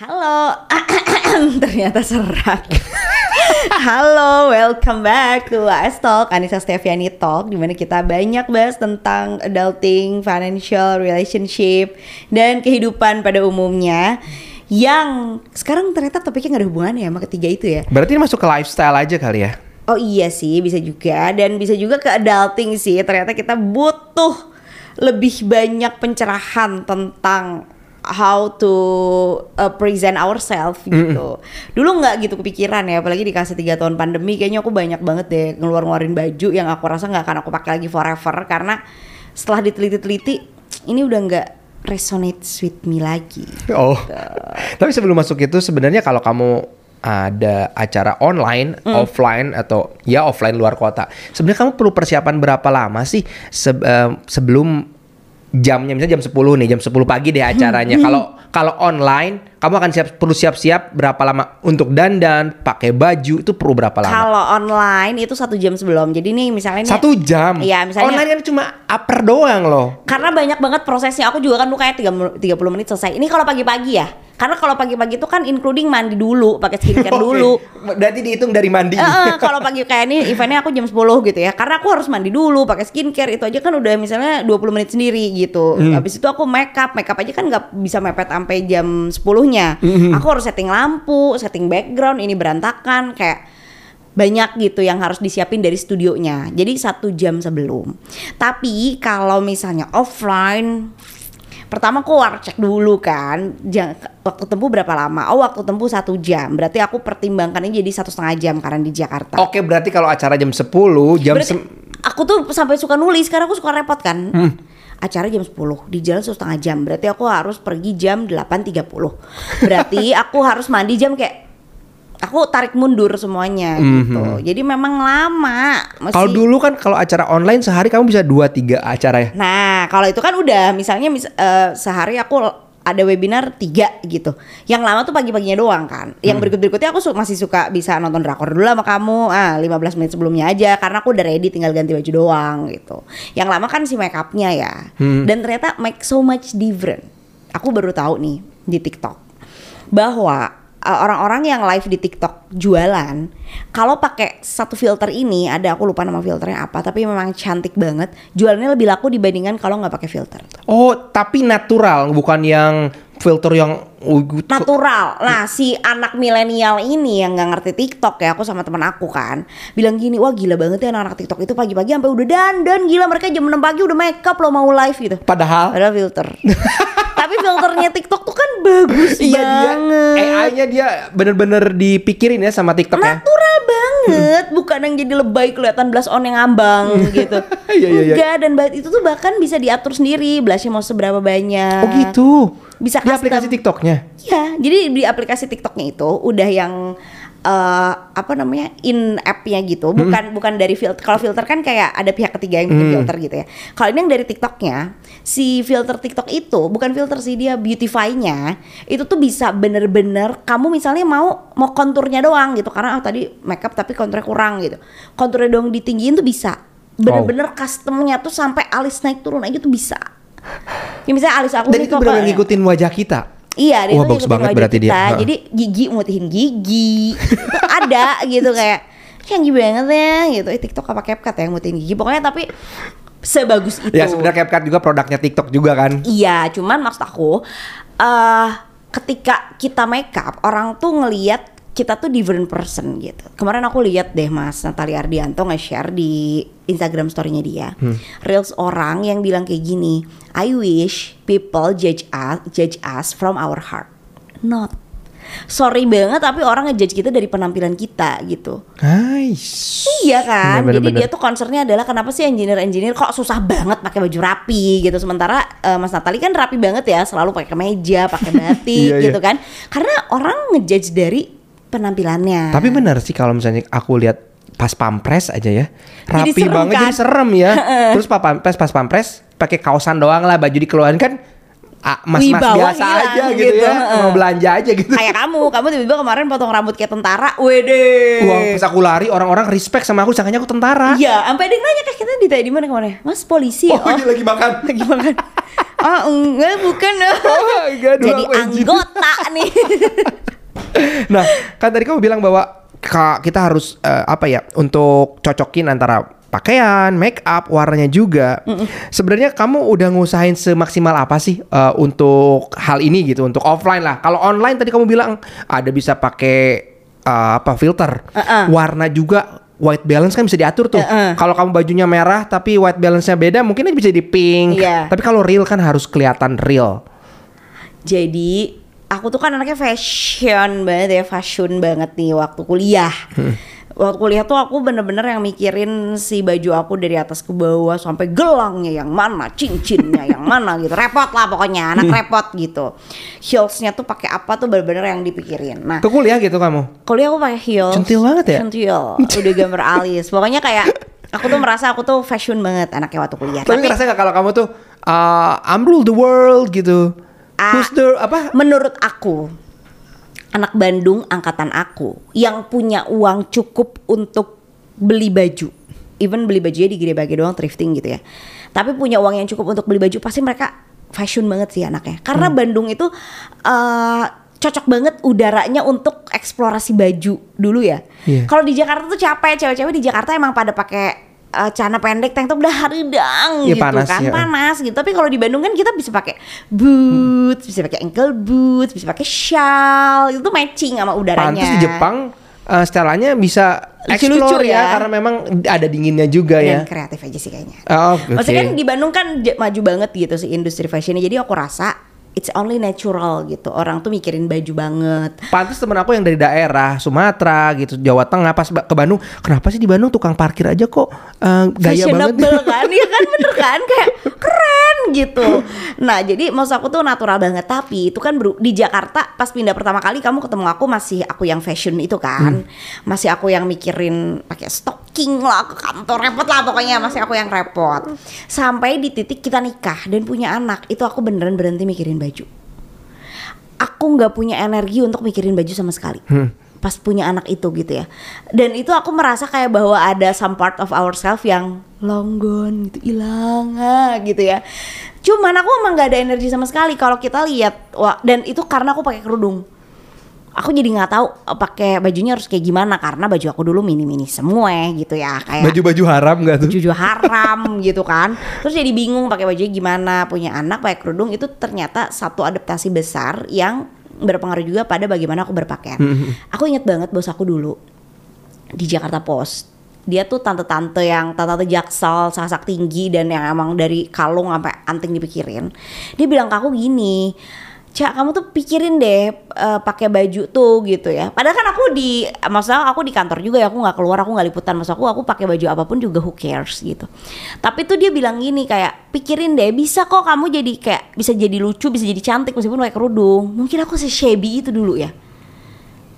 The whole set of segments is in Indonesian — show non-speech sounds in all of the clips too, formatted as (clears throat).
Halo, (clears throat) ternyata serak. (laughs) Halo, welcome back to AS Talk, Anissa Steviani Talk, di mana kita banyak bahas tentang adulting, financial, relationship, dan kehidupan pada umumnya. Yang sekarang ternyata topiknya nggak ada hubungannya sama ketiga itu ya. Berarti ini masuk ke lifestyle aja kali ya? Oh iya sih, bisa juga dan bisa juga ke adulting sih. Ternyata kita butuh lebih banyak pencerahan tentang how to uh, present ourselves gitu. Dulu nggak gitu kepikiran ya, apalagi dikasih tiga tahun pandemi, kayaknya aku banyak banget deh ngeluar-ngeluarin baju yang aku rasa nggak akan aku pakai lagi forever karena setelah diteliti-teliti ini udah nggak resonate with me lagi. Oh. (laughs) Tapi sebelum masuk itu sebenarnya kalau kamu ada acara online, offline atau ya offline luar kota, sebenarnya kamu perlu persiapan berapa lama sih se- eh, sebelum jamnya misalnya jam 10 nih, jam 10 pagi deh acaranya. Kalau kalau online, kamu akan siap perlu siap-siap berapa lama untuk dandan, pakai baju itu perlu berapa lama? Kalau online itu satu jam sebelum. Jadi nih misalnya Satu jam. Iya, misalnya- online kan cuma upper doang loh. karena banyak banget prosesnya. Aku juga kan tuh kayak 30 30 menit selesai. Ini kalau pagi-pagi ya. Karena kalau pagi-pagi itu kan including mandi dulu, pakai skincare (laughs) dulu. Oke. Berarti dihitung dari mandi. Eh, (laughs) kalau pagi kayak ini eventnya aku jam 10 gitu ya karena aku harus mandi dulu pakai skincare itu aja kan udah misalnya 20 menit sendiri gitu habis itu aku make up make up aja kan nggak bisa mepet sampai jam 10 nya aku harus setting lampu setting background ini berantakan kayak banyak gitu yang harus disiapin dari studionya. Jadi satu jam sebelum. Tapi kalau misalnya offline Pertama aku war cek dulu kan Jang- Waktu tempuh berapa lama? Oh waktu tempuh satu jam. Berarti aku pertimbangkannya jadi satu setengah jam Karena di Jakarta. Oke, berarti kalau acara jam 10, jam Berarti aku tuh sampai suka nulis Karena aku suka repot kan Acara jam 10 Di jalan setengah jam. Berarti aku harus pergi jam 8.30 Berarti (laughs) aku harus mandi jam kayak Aku tarik mundur semuanya gitu. Jadi memang lama. Masih- Kalau dulu kan kalau acara online sehari kamu bisa 2 3 acara ya. Nah, kalau itu kan udah misalnya mis- eh, sehari aku ada webinar tiga gitu. Yang lama tuh pagi-paginya doang kan. Yang Hmm. berikut-berikutnya aku su- masih suka bisa nonton drakor dulu sama kamu. Ah, 15 menit sebelumnya aja karena aku udah ready tinggal ganti baju doang gitu. Yang lama kan si make upnya ya. Hmm. Dan ternyata make so much different. Aku baru tahu nih di TikTok bahwa orang-orang yang live di TikTok jualan, kalau pakai satu filter ini, ada aku lupa nama filternya apa, tapi memang cantik banget. Jualannya lebih laku dibandingkan kalau nggak pakai filter. Oh, tapi natural, bukan yang filter yang Natural. Nah, si anak milenial ini yang nggak ngerti TikTok ya, aku sama teman aku kan, bilang gini, wah gila banget ya anak-anak TikTok itu pagi-pagi sampai udah dandan, gila mereka jam 6 pagi udah make up loh mau live gitu. padahal Padahal filter. (laughs) tapi filternya TikTok tuh kan bagus iya dia banget. AI-nya dia bener-bener dipikirin ya sama TikTok ya. natural banget bukan yang jadi lebay kelihatan blush on yang ngambang (laughs) gitu Iya, iya, iya. enggak dan itu tuh bahkan bisa diatur sendiri blushnya mau seberapa banyak Oh gitu. Bisa di custom. aplikasi TikToknya. ya jadi di aplikasi TikToknya itu udah yang eh, apa namanya in app-nya gitu bukan bukan dari filter kalau filter kan kayak ada pihak ketiga yang bikin filter gitu ya. Kalau ini yang dari TikToknya si filter TikTok itu bukan filter sih dia beautify-nya itu tuh bisa bener-bener kamu misalnya mau mau konturnya doang gitu. Karena oh, tadi makeup tapi konturnya kurang gitu. Konturnya doang ditinggiin tuh bisa. Bener-bener customnya tuh sampai alis naik turun aja tuh bisa ya misalnya alis aku Dan itu benar ngikutin wajah kita. Iya, dia Wah, bagus banget berarti dia. kita. Ha. Jadi gigi mutihin gigi. (laughs) Ada gitu kayak canggih banget ya gitu. Eh TikTok apa CapCut ya yang mutihin gigi. Pokoknya tapi sebagus itu. Ya sebenarnya CapCut juga produknya TikTok juga kan. Iya, cuman maksud aku eh ketika kita makeup orang tuh ngelihat kita tuh different person gitu. Kemarin aku lihat deh Mas Natali Ardianto nge-share di Instagram story-nya dia. Reels orang yang bilang kayak gini, I wish people judge us, judge us from our heart. Not. Sorry banget tapi orang ngejudge kita dari penampilan kita gitu. Nice. Iya kan, Bener, bener, jadi dia tuh concernnya adalah kenapa sih engineer-engineer kok susah banget pakai baju rapi gitu. Sementara eh, Mas Natali kan rapi banget ya, selalu pakai kemeja, pakai batik (laughs) Iya, iya. gitu kan. Karena orang ngejudge dari penampilannya. Tapi benar sih kalau misalnya aku lihat pas pampres aja ya. Jadi Rapi serem banget kan? jadi serem ya. (laughs) Terus pas pampres pas pampres pakai kaosan doang lah baju dikeluarin kan mas-mas biasa hilang aja gitu, gitu, ya. heeh. Mau belanja aja gitu. kayak kamu, kamu tiba-tiba kemarin potong rambut kayak tentara, wede. Wah, pas aku lari orang-orang respect sama aku sangkanya aku tentara. Iya, sampai ada yang nanya kayak kita ditanya di mana kemarin? Mas polisi. Oh, iya lagi makan. (laughs) lagi makan. ah enggak bukan Oh, enggak, (laughs) jadi anggota nih nah, kan tadi kamu bilang bahwa ka- kita harus eh, apa ya untuk cocokin antara pakaian, make up, warnanya juga. Sebenarnya kamu udah ngusahain semaksimal apa sih eh, untuk hal ini gitu, untuk offline lah. Kalau online tadi kamu bilang ada bisa pakai eh, apa filter, Uh-uh. warna juga white balance kan bisa diatur tuh. Uh-uh. Kalau kamu bajunya merah tapi white balance-nya beda, mungkin bisa di pink. Iya. Tapi kalau real kan harus kelihatan real. Jadi aku tuh kan anaknya fashion banget ya, fashion banget nih waktu kuliah. Waktu kuliah tuh aku bener-bener yang mikirin si baju aku dari atas ke bawah sampai gelangnya yang mana, cincinnya yang mana gitu. Repot lah pokoknya, anak repot gitu. Heelsnya tuh pakai apa tuh bener-bener yang dipikirin. Nah, Ke kuliah gitu kamu. kuliah aku pakai heels. Centil banget ya? Centil. (laughs) Udah gambar alis. Pokoknya kayak aku tuh merasa aku tuh fashion banget anaknya waktu kuliah. Tapi ngerasa gak kalau kamu tuh uh, I'm rule the world gitu? Who's the apa? Menurut aku, anak Bandung angkatan aku yang punya uang cukup untuk beli baju, even beli bajunya di Gede doang thrifting gitu ya. Tapi punya uang yang cukup untuk beli baju, pasti mereka fashion banget sih anaknya. Karena Hmm. Bandung itu eh, cocok banget udaranya untuk eksplorasi baju dulu ya. Iya. Kalau di Jakarta tuh capek, cewek-cewek di Jakarta emang pada pakai eh, celana pendek, tank top udah haridang Iya, gitu panas, kan, ya. panas gitu. Tapi kalau di Bandung kan kita bisa pakai boots, bisa pakai ankle boots, bisa pakai shawl, itu matching sama udaranya. Pantes di Jepang uh, setelahnya bisa Lucu-lucu explore ya, ya. karena memang ada dinginnya juga dan ya. kreatif aja sih kayaknya. Oh, oke. Maksudnya kan di Bandung kan maju banget gitu sih industri fashionnya. Jadi aku rasa it's only natural gitu. Orang tuh mikirin baju banget. Pantes temen aku yang dari daerah Sumatera gitu, Jawa Tengah pas ke Bandung, kenapa sih di Bandung tukang parkir aja kok uh, gaya banget? Fashionable (laughs) kan, iya kan bener kan kayak keren gitu. Nah jadi maksud aku tuh natural banget. Tapi itu kan di Jakarta pas pindah pertama kali kamu ketemu aku masih aku yang fashion itu kan, masih aku yang mikirin pakai stocking lah ke kantor repot lah pokoknya masih aku yang repot. Sampai di titik kita nikah dan punya anak itu aku beneran berhenti mikirin baju. Aku nggak punya energi untuk mikirin baju sama sekali pas punya anak itu gitu ya. Dan itu aku merasa kayak bahwa ada some part of ourselves yang long gone gitu hilang gitu ya. Cuman aku emang nggak ada energi sama sekali kalau kita lihat wah dan itu karena aku pakai kerudung. Aku jadi nggak tahu eh, pakai bajunya harus kayak gimana karena baju aku dulu mini mini semua gitu ya kayak Baju-baju haram gak tuh? baju haram (laughs) gitu kan. Terus jadi bingung pakai bajunya gimana punya anak pakai kerudung itu ternyata satu adaptasi besar yang berpengaruh juga pada bagaimana aku berpakaian. Aku inget banget bos aku dulu di Jakarta Post dia tuh tante-tante yang tante-tante jaksel sasak tinggi dan yang emang dari kalung sampai anting dipikirin. Dia bilang ke aku gini Cak kamu tuh pikirin deh eh, pakai baju tuh gitu ya. Padahal kan aku di maksudnya aku di kantor juga ya aku nggak keluar aku nggak liputan maksud aku aku pakai baju apa pun juga who cares gitu. Tapi tuh dia bilang gini kayak pikirin deh bisa kok kamu jadi kayak bisa jadi lucu bisa jadi cantik meskipun pakai kerudung. Mungkin aku se-shabby itu dulu ya.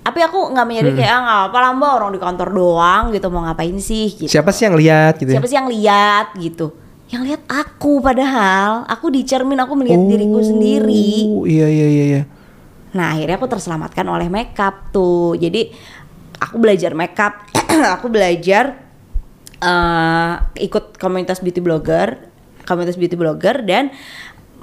Tapi aku nggak menyadari kayak ah nggak apa lah mbak orang di kantor doang gitu mau ngapain sih gitu. Siapa sih yang lihat gitu ya? Siapa sih yang lihat gitu? Yang lihat aku padahal aku di cermin aku melihat diriku sendiri. Oh, Iya iya iya iya. Nah akhirnya aku terselamatkan oleh makeup tuh. Jadi aku belajar makeup, (clears throat) aku belajar eh, ikut komunitas beauty blogger, komunitas beauty blogger dan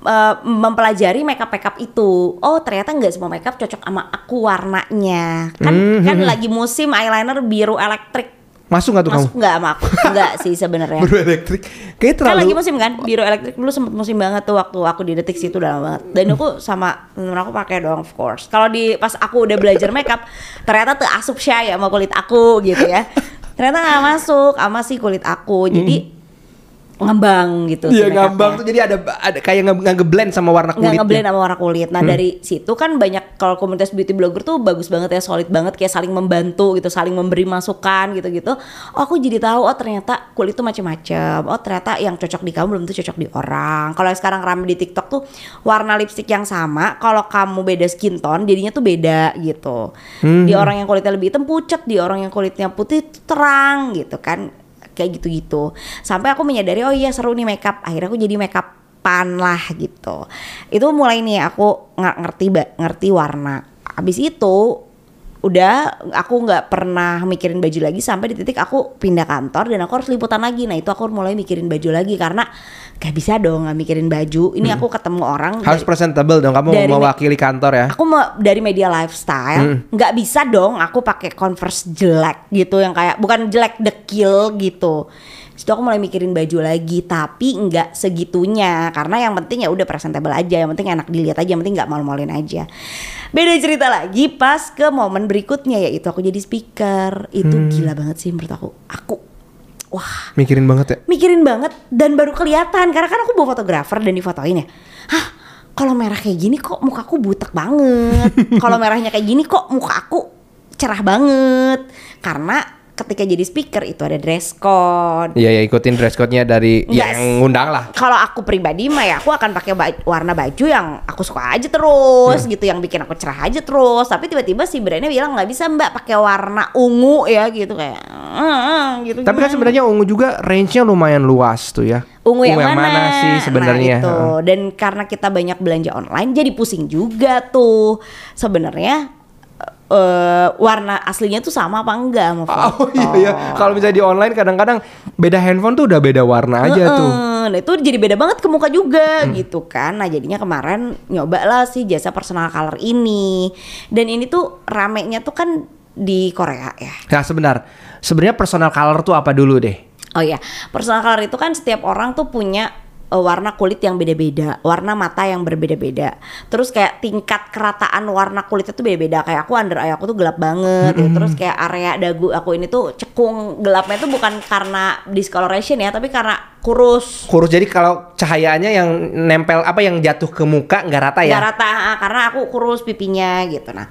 eh, mempelajari makeup makeup itu. Oh ternyata nggak semua makeup cocok sama aku warnanya. Kan kan lagi musim eyeliner biru elektrik. Masuk gak tuh Masuk kamu? nggak sama aku? Nggak sih sebenarnya. (laughs) Baru elektrik. Kayaknya Kan terlalu lagi musim kan, biru elektrik dulu sempet musim banget tuh waktu aku di detik situ udah lama banget. Dan aku sama temen aku pakai dong of course. Kalau di pas aku udah belajar makeup, ternyata tuh asup ya sama kulit aku gitu ya. (laughs) Ternyata nggak masuk sama si kulit aku. Jadi ngembang gitu. Iya ngambang tuh jadi ada ada kayak nge- nge blend sama warna nggak kulitnya. ngeblend sama warna kulit. Nah dari situ kan banyak kalau komunitas beauty blogger tuh bagus banget ya, solid banget kayak saling membantu gitu, saling memberi masukan gitu-gitu. Oh aku jadi tahu oh ternyata kulit tuh macam-macam. Oh ternyata yang cocok di kamu belum tentu cocok di orang. Kalau sekarang rame di TikTok tuh warna lipstick yang sama, kalau kamu beda skin tone jadinya tuh beda gitu. Di orang yang kulitnya lebih hitam pucat, di orang yang kulitnya putih tuh terang gitu kan kayak gitu-gitu. Sampai aku menyadari oh iya seru nih makeup. Akhirnya aku jadi makeup pan lah gitu. Itu mulai nih aku ngerti ngerti warna. Habis itu udah aku nggak pernah mikirin baju lagi sampai di titik aku pindah kantor dan aku harus liputan lagi. Nah itu aku mulai mikirin baju lagi karena gak bisa dong nggak mikirin baju. Ini aku ketemu orang Harus dari- presentable dong kamu dari- mewakili kantor ya. aku mau dari media lifestyle nggak bisa dong aku pakai converse jelek gitu yang kayak bukan jelek dekil gitu Situ aku mulai mikirin baju lagi tapi nggak segitunya karena yang penting ya udah presentable aja yang penting enak dilihat aja yang penting nggak malu-maluin aja beda cerita lagi pas ke momen berikutnya yaitu aku jadi speaker itu gila banget sih menurut aku aku wah Mikirin banget ya. mikirin banget dan baru kelihatan karena kan aku bawa fotografer dan difotoin ya. Hah, kalau merah kayak gini kok mukaku butek banget. (laughs) kalau merahnya kayak gini kok muka aku cerah banget. Karena ketika jadi speaker itu ada dress code. Iya ya ikutin dress code-nya dari Yes. yang ngundang lah. Kalau aku pribadi mah ya aku akan pakai baj- warna baju yang aku suka aja terus gitu yang bikin aku cerah aja terus tapi tiba-tiba si brandnya bilang nggak bisa mbak pakai warna ungu ya gitu kayak "Hmm, gitu Tapi kan gimana?" sebenarnya ungu juga range-nya lumayan luas tuh ya. ungu yang, mana? sih sebenarnya? Nah, itu. Dan karena kita banyak belanja online jadi pusing juga tuh. Sebenarnya eh warna aslinya tuh sama apa enggak sama foto. Oh iya iya. Kalau misalnya di online kadang-kadang beda handphone tuh udah beda warna aja tuh. Hmm. Heeh, Nah itu jadi beda banget ke muka juga gitu kan. Nah jadinya kemarin nyoba lah sih jasa personal color ini. Dan ini tuh ramenya tuh kan di Korea ya. Nah sebentar, sebenarnya personal color tuh apa dulu deh? Oh iya, personal color itu kan setiap orang tuh punya uh, warna kulit yang beda-beda, warna mata yang berbeda-beda. Terus kayak tingkat kerataan warna kulitnya tuh beda-beda. Kayak aku under eye aku tuh gelap banget. ya. Terus kayak area dagu aku ini tuh cekung gelapnya tuh bukan karena discoloration ya, tapi karena kurus. Kurus jadi kalau cahayanya yang nempel apa yang jatuh ke muka nggak rata ya? Nggak rata karena aku kurus pipinya gitu. Nah,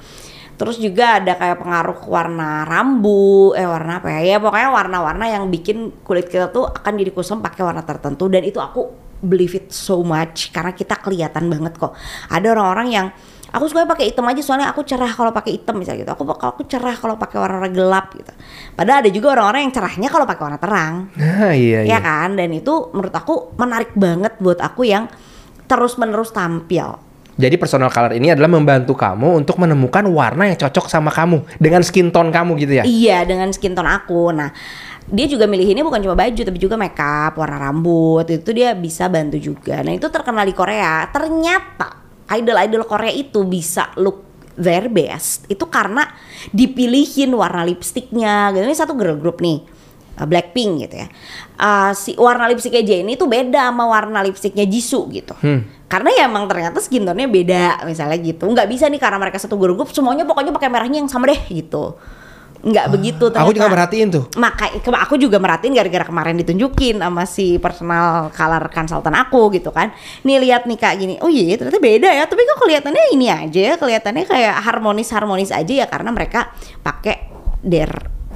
terus juga ada kayak pengaruh warna rambut, eh warna apa ya? Ya pokoknya warna-warna yang bikin kulit kita tuh akan jadi kusam pakai warna tertentu dan itu aku believe it so much karena kita kelihatan banget kok. Ada orang-orang yang aku suka pakai hitam aja soalnya aku cerah kalau pakai hitam misalnya gitu. Aku aku cerah kalau pakai warna gelap gitu. Padahal ada juga orang-orang yang cerahnya kalau pakai warna terang Nah iya iya. ya kan dan itu menurut aku menarik banget buat aku yang terus menerus tampil Jadi personal color ini adalah membantu kamu untuk menemukan warna yang cocok sama kamu dengan skin tone kamu gitu ya. iya dengan skin tone aku nah dia juga milih ini bukan cuma baju tapi juga makeup warna rambut itu dia bisa bantu juga. Nah itu terkenal di Korea. Ternyata idol-idol Korea itu bisa look their best itu karena dipilihin warna lipstiknya. Gitu. Ini satu girl group nih uh, Blackpink gitu ya. Uh, si warna lipstiknya Jennie itu beda sama warna lipstiknya Jisoo gitu. Karena ya emang ternyata skin tone-nya beda misalnya gitu. Nggak bisa nih karena mereka satu girl group semuanya pokoknya pakai merahnya yang sama deh gitu nggak begitu Ah, Aku juga ternyata. merhatiin tuh. Maka ke- aku juga merhatiin gara-gara kemarin ditunjukin sama si personal color consultant aku gitu kan. Nih lihat nih kak gini. Oh iya ternyata beda ya. Tapi kok kelihatannya ini aja ya. Kelihatannya kayak harmonis-harmonis aja ya karena mereka pakai their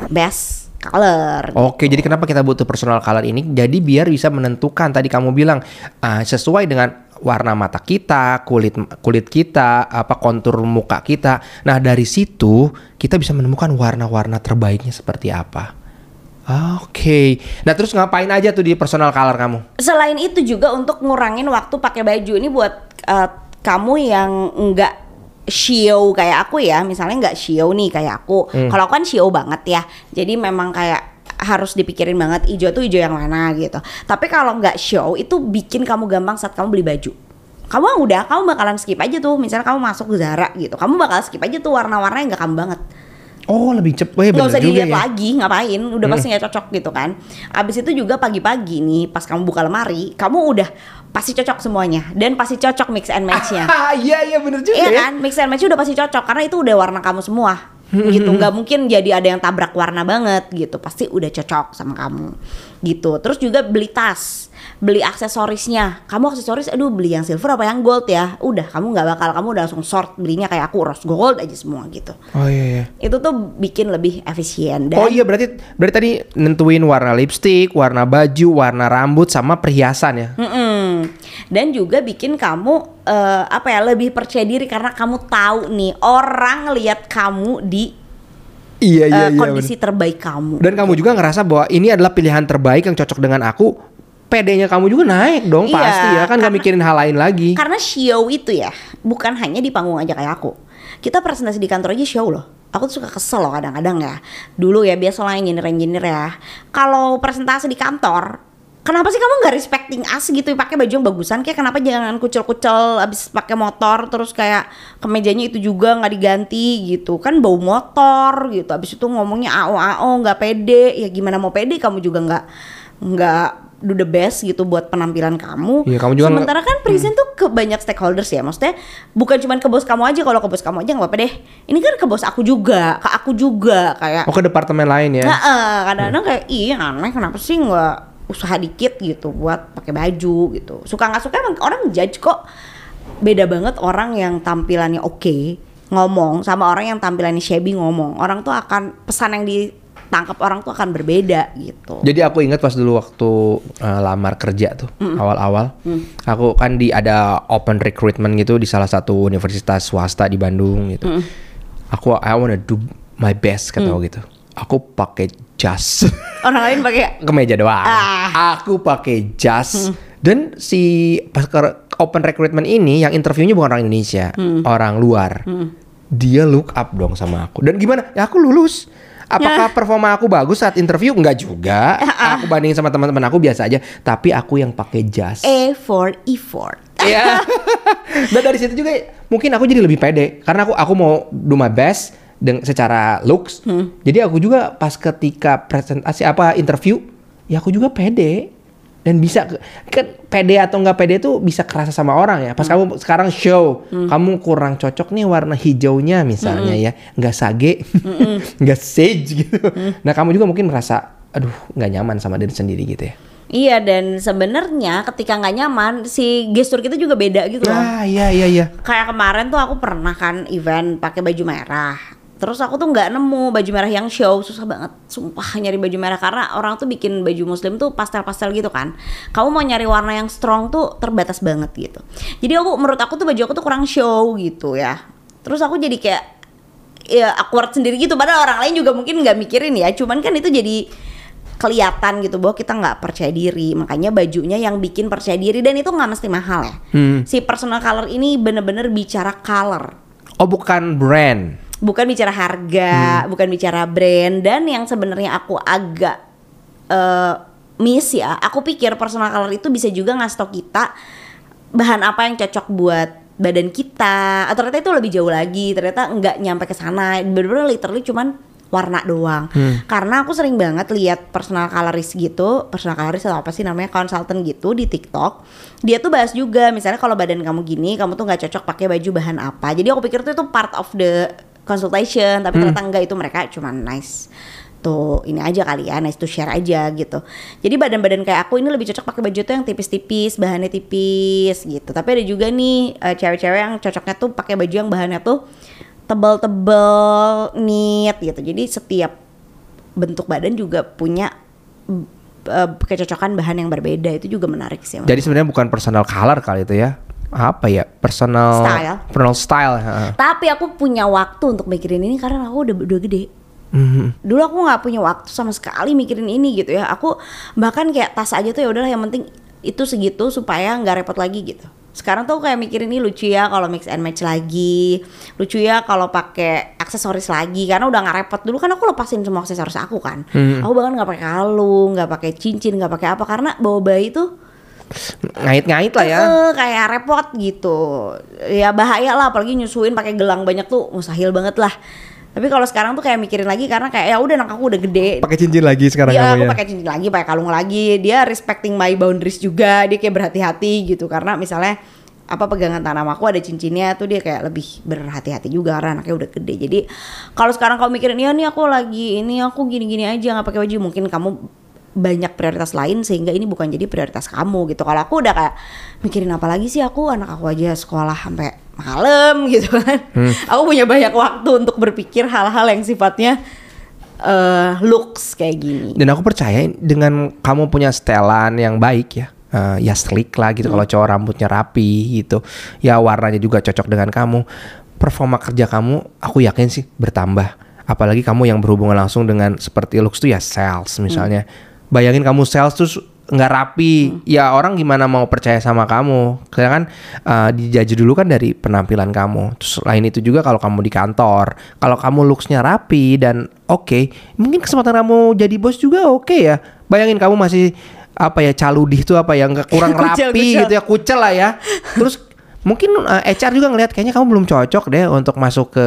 best color. Oke, jadi kenapa kita butuh personal color ini? Jadi biar bisa menentukan tadi kamu bilang ah, sesuai dengan warna mata kita, kulit kulit kita, apa kontur muka kita. Nah, dari situ kita bisa menemukan warna-warna terbaiknya seperti apa. Oke. Nah, terus ngapain aja tuh di personal color kamu? Selain itu juga untuk ngurangin waktu pakai baju ini buat eh, kamu yang enggak show kayak aku ya, misalnya nggak show nih kayak aku. Kalau aku kan show banget ya, jadi memang kayak harus dipikirin banget hijau tuh hijau yang mana gitu. Tapi kalau nggak show itu bikin kamu gampang saat kamu beli baju. Kamu udah, kamu bakalan skip aja tuh. Misalnya kamu masuk ke Zara gitu, kamu bakal skip aja tuh warna-warna yang nggak kamu banget Oh, lebih cepet. Eh, nggak usah dilihat ya. lagi ngapain udah pasti nggak cocok gitu kan abis itu juga pagi-pagi nih pas kamu buka lemari kamu udah pasti cocok semuanya dan pasti cocok mix and matchnya (laughs) Ah, iya iya bener juga Iya ya. kan, mix and match udah pasti cocok karena itu udah warna kamu semua. gitu, (laughs) nggak mungkin jadi ada yang tabrak warna banget gitu. Pasti udah cocok sama kamu. Gitu. Terus juga beli tas, beli aksesorisnya. Kamu aksesoris aduh beli yang silver apa yang gold ya. Udah, kamu nggak bakal kamu udah langsung sort belinya kayak aku rose gold aja semua gitu. Oh iya iya. Itu tuh bikin lebih efisien dan Oh iya berarti berarti tadi nentuin warna lipstick, warna baju, warna rambut sama perhiasan ya. Mm-mm. Dan juga bikin kamu eh, apa ya lebih percaya diri karena kamu tahu nih orang lihat kamu di Iya eh, kondisi terbaik kamu. Dan kamu juga ngerasa bahwa ini adalah pilihan terbaik yang cocok dengan aku. PD-nya kamu juga naik dong Iya, pasti ya kan gak karena- mikirin hal lain lagi. Karena show itu ya bukan hanya di panggung aja kayak aku. Kita presentasi di kantor aja show loh. aku tuh suka kesel loh kadang-kadang ya. Dulu ya biasa lah engineer-engineer ya. Kalau presentasi di kantor, kenapa sih kamu nggak respecting us gitu pakai baju yang bagusan kayak kenapa jangan kucel-kucel abis pakai motor terus kayak kemejanya itu juga nggak diganti gitu kan bau motor gitu abis itu ngomongnya ao ao nggak pede ya gimana mau pede kamu juga nggak nggak do the best gitu buat penampilan kamu. Iya, kamu juga Sementara kan present tuh ke banyak stakeholders ya. Maksudnya bukan cuma ke bos kamu aja. Kalau ke bos kamu aja nggak apa-apa deh. Ini kan ke bos aku juga, ke aku juga kayak. Oh ke departemen lain ya? Nah, eh, kadang-kadang kayak iya aneh kenapa sih nggak usaha dikit gitu buat pakai baju gitu. Suka nggak suka emang orang judge kok. Beda banget orang yang tampilannya oke ngomong sama orang yang tampilannya shabby ngomong. Orang tuh akan pesan yang ditangkap orang tuh akan berbeda gitu. Jadi aku ingat pas dulu waktu uh, lamar kerja tuh awal-awal, aku kan di ada open recruitment gitu di salah satu universitas swasta di Bandung gitu. Aku I wanna do my best kata aku gitu. Aku pakai jas, (laughs) Orang lain pakai kemeja doang. Ah. Aku pakai jas dan si pas open recruitment ini yang interviewnya bukan orang Indonesia, orang luar. Dia look up dong sama aku. Dan gimana? Ya aku lulus. Apakah performa aku bagus saat interview? Enggak juga. (laughs) Aku bandingin sama teman-teman aku biasa aja. Tapi aku yang pakai jas. A for effort. Iya. (laughs) Dan dari situ juga mungkin aku jadi lebih pede karena aku aku mau do my best dengan secara looks. Jadi aku juga pas ketika presentasi apa interview, ya aku juga pede dan bisa kan pede atau nggak pede itu bisa kerasa sama orang ya. Pas kamu sekarang show, kamu kurang cocok nih warna hijaunya misalnya ya, nggak sage, (laughs) nggak sage gitu. Nah kamu juga mungkin merasa, aduh nggak nyaman sama diri sendiri gitu ya. Iya dan sebenarnya ketika nggak nyaman si gestur kita juga beda gitu loh. Ah iya iya iya. Kayak kemarin tuh aku pernah kan event pakai baju merah. Terus aku tuh nggak nemu baju merah yang show, susah banget. Sumpah nyari baju merah karena orang tuh bikin baju muslim tuh pastel-pastel gitu kan. Kamu mau nyari warna yang strong tuh terbatas banget gitu. Jadi aku menurut aku tuh baju aku tuh kurang show gitu ya. Terus aku jadi kayak ya awkward sendiri gitu padahal orang lain juga mungkin nggak mikirin ya cuman kan itu jadi kelihatan gitu bahwa kita nggak percaya diri makanya bajunya yang bikin percaya diri dan itu nggak mesti mahal ya Hmm. si personal color ini bener-bener bicara color Oh bukan brand. Bukan bicara harga bukan bicara brand. Dan yang sebenarnya aku agak eh, miss ya aku pikir personal color itu bisa juga ngasih tau kita bahan apa yang cocok buat badan kita. Atau ternyata itu lebih jauh lagi ternyata nggak nyampe ke sana. Bener-bener literally cuman warna doang. Karena aku sering banget lihat personal colorist gitu personal colorist atau apa sih namanya consultant gitu di TikTok. Dia tuh bahas juga misalnya kalau badan kamu gini kamu tuh nggak cocok pakai baju bahan apa. Jadi aku pikir tuh itu part of the consultation tapi ternyata enggak itu mereka cuman nice tuh ini aja kali ya nice to share aja gitu. Jadi badan-badan kayak aku ini lebih cocok pakai baju tuh yang tipis-tipis bahannya tipis gitu. Tapi ada juga nih eh, cewek-cewek yang cocoknya tuh pakai baju yang bahannya tuh tebel-tebel neat gitu. Jadi setiap bentuk badan juga punya eh, kecocokan bahan yang berbeda itu juga menarik sih Jadi sebenarnya bukan personal color kali itu ya. Apa ya? Personal Style. Personal style. tapi aku punya waktu untuk mikirin ini karena aku udah udah gede Mhm. dulu aku nggak punya waktu sama sekali mikirin ini gitu ya aku bahkan kayak tas aja tuh ya udahlah yang penting itu segitu supaya nggak repot lagi gitu sekarang tuh kayak mikirin ini lucu ya kalau mix and match lagi lucu ya kalau pakai aksesoris lagi karena udah nggak repot dulu kan aku lepasin semua aksesoris aku kan aku bahkan nggak pakai kalung nggak pakai cincin nggak pakai apa karena bawa bayi tuh Ngait-ngait lah ya. Eh, kayak repot gitu ya bahaya lah apalagi nyusuin pakai gelang banyak tuh mustahil banget lah tapi kalau sekarang tuh kayak mikirin lagi karena kayak ya udah anak aku udah gede Pakai cincin lagi sekarang Iya, aku ya. pakai cincin lagi, pakai kalung lagi. Dia respecting my boundaries juga. Dia kayak berhati-hati gitu karena misalnya apa pegangan tangan aku ada cincinnya tuh dia kayak lebih berhati-hati juga karena anaknya udah gede. Jadi kalau sekarang kamu mikirin ya nih aku lagi ini aku gini-gini aja nggak pakai baju mungkin kamu banyak prioritas lain sehingga ini bukan jadi prioritas kamu gitu. Kalau aku udah kayak mikirin apa lagi sih aku anak aku aja sekolah sampai malam (laughs) gitu kan. Aku punya banyak waktu untuk berpikir hal-hal yang sifatnya eh looks kayak gini. Dan aku percaya dengan kamu punya setelan yang baik ya. eh, ya slick lah gitu kalau cowok rambutnya rapi gitu. Ya warnanya juga cocok dengan kamu. Performa kerja kamu aku yakin sih bertambah. Apalagi kamu yang berhubungan langsung dengan seperti looks tuh ya sales misalnya. Bayangin kamu sales tuh nggak rapi, ya orang gimana mau percaya sama kamu? Karena kan uh, dijajah dulu kan dari penampilan kamu. Terus lain itu juga kalau kamu di kantor, kalau kamu looksnya rapi dan oke, mungkin kesempatan kamu jadi bos juga oke ya. Bayangin kamu masih apa ya caludih tuh apa yang nggak kurang (laughs) Kucel, rapi kucel. gitu ya, kucel lah ya. Terus mungkin uh, HR juga ngelihat kayaknya kamu belum cocok deh untuk masuk ke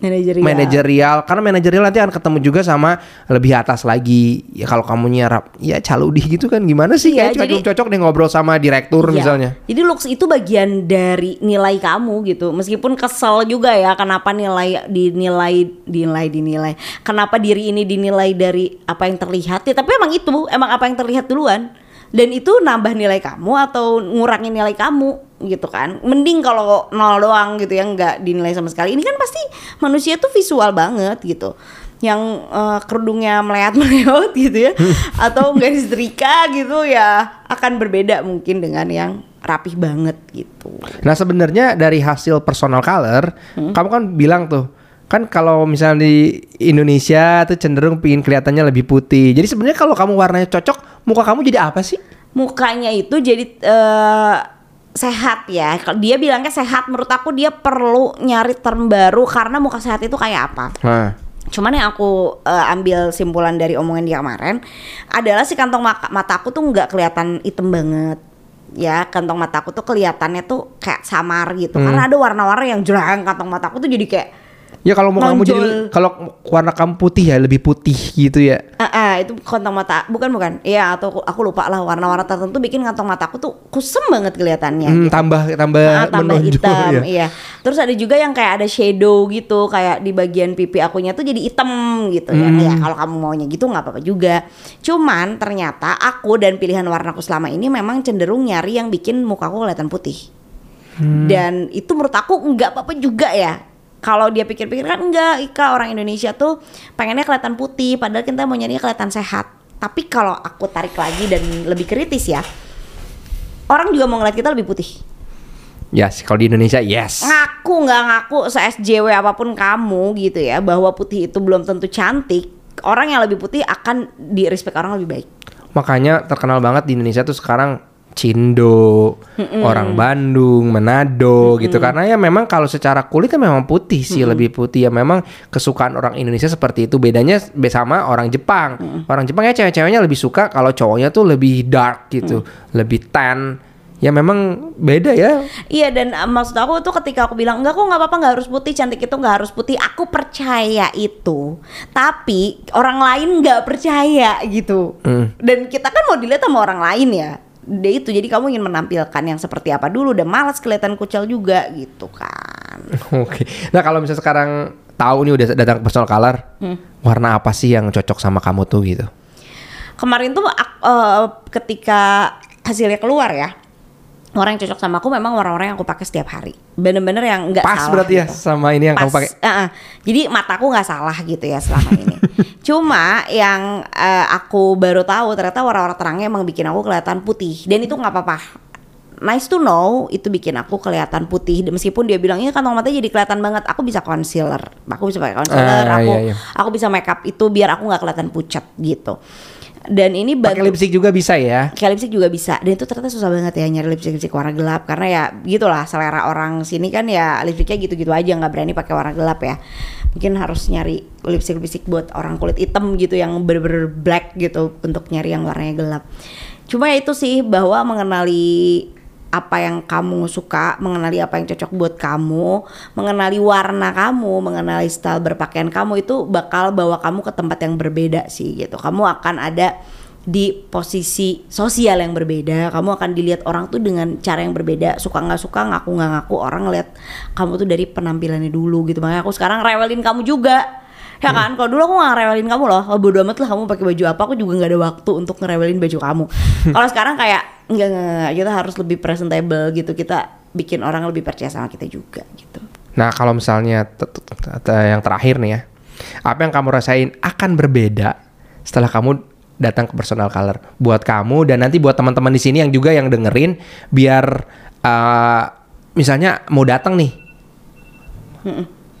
Manajerial. manajerial karena manajerial nanti akan ketemu juga sama lebih atas lagi ya kalau kamu nyerap ya caludih gitu kan gimana sih kayak cuma jadi- cocok deh ngobrol sama direktur Iya. misalnya Jadi looks itu bagian dari nilai kamu gitu. Meskipun kesel juga ya kenapa nilai dinilai dinilai dinilai. Kenapa diri ini dinilai dari apa yang terlihat ya, tapi emang itu emang apa yang terlihat duluan. Dan itu nambah nilai kamu atau ngurangin nilai kamu gitu kan. Mending kalau nol doang gitu ya nggak dinilai sama sekali. Ini kan pasti manusia tuh visual banget gitu. Yang eh, kerudungnya meleot-meleot (laughs) gitu ya (laughs) atau nggak disetrika gitu ya akan berbeda mungkin dengan yang rapih banget gitu. nah sebenarnya dari hasil personal color Hmm. kamu kan bilang tuh kan kalau misalnya di Indonesia tuh cenderung pingin kelihatannya lebih putih jadi sebenarnya kalau kamu warnanya cocok muka kamu jadi apa sih Mukanya itu jadi eh, sehat ya. Kalau dia bilangnya sehat, menurut aku dia perlu nyari term baru karena muka sehat itu kayak apa. nah Cuman yang aku eh, ambil simpulan dari omongan dia kemarin adalah si kantong maka- mataku tuh nggak kelihatan hitam banget. Ya, kantong mataku tuh kelihatannya tuh kayak samar gitu. Karena ada warna-warna yang jerang kantong mataku tuh jadi kayak ya kalau muka kamu jadi kalau warna kamu putih ya lebih putih gitu ya Ah, ah, itu kantong mata bukan bukan iya atau aku, aku lupa lah warna-warna tertentu bikin kantong mataku tuh kusem banget kelihatannya Hmm, gitu. tambah tambah, Ah, tambah menonjol hitam ya. iya terus ada juga yang kayak ada shadow gitu kayak di bagian pipi akunya tuh jadi hitam gitu ya Hmm. ya kalau kamu maunya gitu nggak apa-apa juga cuman ternyata aku dan pilihan warnaku selama ini memang cenderung nyari yang bikin mukaku kelihatan putih Hmm. dan itu menurut aku nggak apa-apa juga ya kalau dia pikir-pikir kan enggak Ika orang Indonesia tuh pengennya kelihatan putih padahal kita mau nyarinya kelihatan sehat. Tapi kalau aku tarik lagi dan lebih kritis ya orang juga mau ngeliat kita lebih putih. Ya, sih, kalau di Indonesia yes. ngaku nggak ngaku se SJW apa pun kamu gitu ya bahwa putih itu belum tentu cantik orang yang lebih putih akan di respect orang lebih baik. Makanya terkenal banget di Indonesia tuh sekarang Cindo, orang Bandung, Manado gitu. Karena ya memang kalau secara kulitnya memang putih sih lebih putih. Ya memang kesukaan orang Indonesia seperti itu. Bedanya be- sama orang Jepang. Orang Jepang ya cewek-ceweknya lebih suka kalau cowoknya tuh lebih dark gitu lebih tan. Ya memang beda ya. Iya dan uh, maksud aku tuh ketika aku bilang enggak kok nggak apa-apa nggak harus putih cantik itu nggak harus putih. Aku percaya itu. Tapi orang lain nggak percaya gitu. Hmm. dan kita kan mau dilihat sama orang lain ya dia itu jadi kamu ingin menampilkan yang seperti apa dulu dan malas kelihatan kucel juga gitu kan Oke. Nah kalau misalnya sekarang tahu nih udah datang personal color, warna apa sih yang cocok sama kamu tuh gitu? kemarin tuh eh, ketika hasilnya keluar ya orang yang cocok sama aku memang orang-orang yang aku pakai setiap hari bener-bener yang nggak Pas salah berarti ya gitu. sama ini yang kamu Pas, pakai. eh, eh. Jadi mataku nggak salah gitu ya selama ini. (laughs) Cuma yang eh, aku baru tahu ternyata warna-warna terangnya emang bikin aku kelihatan putih dan itu nggak apa-apa. Nice to know itu bikin aku kelihatan putih meskipun dia bilang ini kantong matanya jadi kelihatan banget. Aku bisa concealer, aku bisa pakai concealer, Ah, aku iya, iya. aku bisa makeup itu biar aku nggak kelihatan pucat gitu. Dan ini Pakai lipstick juga bisa ya? kayak lipstick juga bisa. Dan itu ternyata susah banget ya nyari lipstick lipstick warna gelap. Karena ya gitulah selera orang sini kan ya lipsticknya gitu-gitu aja nggak berani pakai warna gelap ya. Mungkin harus nyari lipstick lipstick buat orang kulit hitam gitu yang bener-bener black gitu untuk nyari yang warnanya gelap. Cuma ya itu sih bahwa mengenali apa yang kamu suka, mengenali apa yang cocok buat kamu, mengenali warna kamu, mengenali style berpakaian kamu itu bakal bawa kamu ke tempat yang berbeda sih gitu. Kamu akan ada di posisi sosial yang berbeda, kamu akan dilihat orang tuh dengan cara yang berbeda, suka nggak suka, ngaku nggak ngaku, orang ngeliat kamu tuh dari penampilannya dulu gitu. Makanya aku sekarang rewelin kamu juga. Ya kan, kalau dulu aku gak ngerewelin kamu loh, oh, bodo amat lah kamu pakai baju apa, aku juga nggak ada waktu untuk ngerewelin baju kamu. (laughs) kalau sekarang kayak enggak, enggak, enggak, kita harus lebih presentable gitu, kita bikin orang lebih percaya sama kita juga gitu. Nah kalau misalnya yang terakhir nih ya, apa yang kamu rasain akan berbeda setelah kamu datang ke personal color buat kamu dan nanti buat teman-teman di sini yang juga yang dengerin biar uh, misalnya mau datang nih,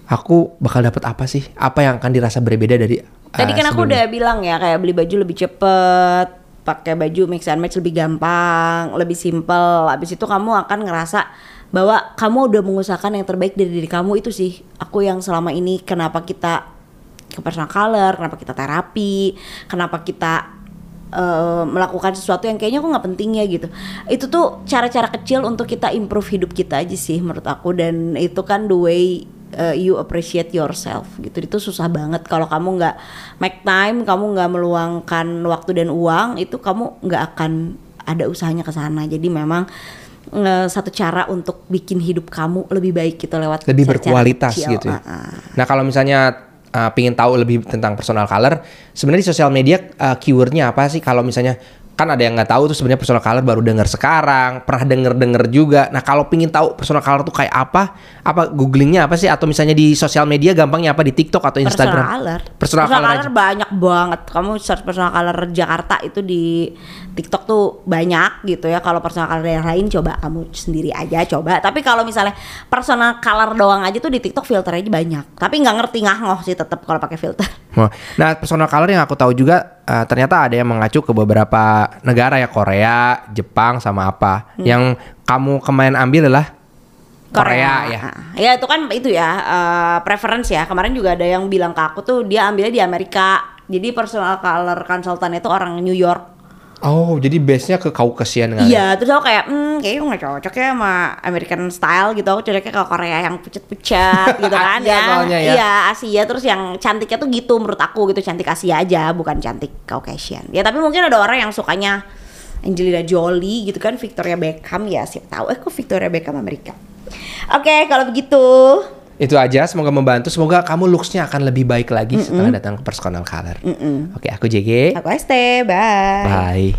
aku bakal dapat apa sih? Apa yang akan dirasa berbeda dari? uh, Tadi kan aku sebelumnya? udah bilang ya kayak beli baju lebih cepet, pakai baju mix and match lebih gampang, lebih simple. Habis itu kamu akan ngerasa bahwa kamu udah mengusahakan yang terbaik dari diri kamu itu sih. Aku yang selama ini kenapa kita ke personal color, kenapa kita terapi, kenapa kita uh, melakukan sesuatu yang kayaknya kok nggak penting ya gitu. Itu tuh cara-cara kecil untuk kita improve hidup kita aja sih menurut aku dan itu kan the way uh, you appreciate yourself gitu itu susah banget kalau kamu nggak make time kamu nggak meluangkan waktu dan uang itu kamu nggak akan ada usahanya ke sana jadi memang uh, satu cara untuk bikin hidup kamu lebih baik gitu lewat lebih berkualitas kecil. gitu ya. Uh, uh. nah kalau misalnya uh, pingin tahu lebih tentang personal color sebenarnya di sosial media uh, keywordnya apa sih kalau misalnya kan ada yang nggak tahu tuh sebenarnya personal color baru dengar sekarang pernah denger denger juga. Nah kalau pingin tahu personal color tuh kayak apa apa googlingnya apa sih? Atau misalnya di sosial media gampangnya apa? Di TikTok atau Instagram? personal color. Personal, personal color, color banyak banget. Kamu search personal color Jakarta itu di TikTok tuh banyak gitu ya kalau personal color yang lain coba kamu sendiri aja coba tapi kalau misalnya personal color doang aja tuh di TikTok filter aja banyak tapi nggak ngerti ngoh sih tetap kalau pakai filter (laughs) nah personal color yang aku tahu juga uh, ternyata ada yang mengacu ke beberapa negara ya Korea, Jepang sama apa. Hmm. Yang kamu kemarin ambil adalah Korea, Korea ya. Ya itu kan itu ya uh, preference ya. Kemarin juga ada yang bilang ke aku tuh dia ambilnya di Amerika. Jadi personal color consultant itu orang New York. Oh, jadi base-nya ke Caucasian kan? Iya, terus aku kayak, hmm, kayaknya nggak cocok ya sama American style gitu. Aku cocoknya ke Korea yang pucat-pucat gitu (laughs) kan ya. ya. Iya, Asia terus yang cantiknya tuh gitu menurut aku gitu, cantik Asia aja, bukan cantik Caucasian. Ya tapi mungkin ada orang yang sukanya Angelina Jolie gitu kan, Victoria Beckham ya, siapa tahu eh kok Victoria Beckham Amerika. Oke, okay, kalau begitu itu aja, semoga membantu. Semoga kamu looksnya akan lebih baik lagi mm -mm. setelah datang ke Personal Color. Mm -mm. Oke, aku JG. Aku ST. Bye. Bye.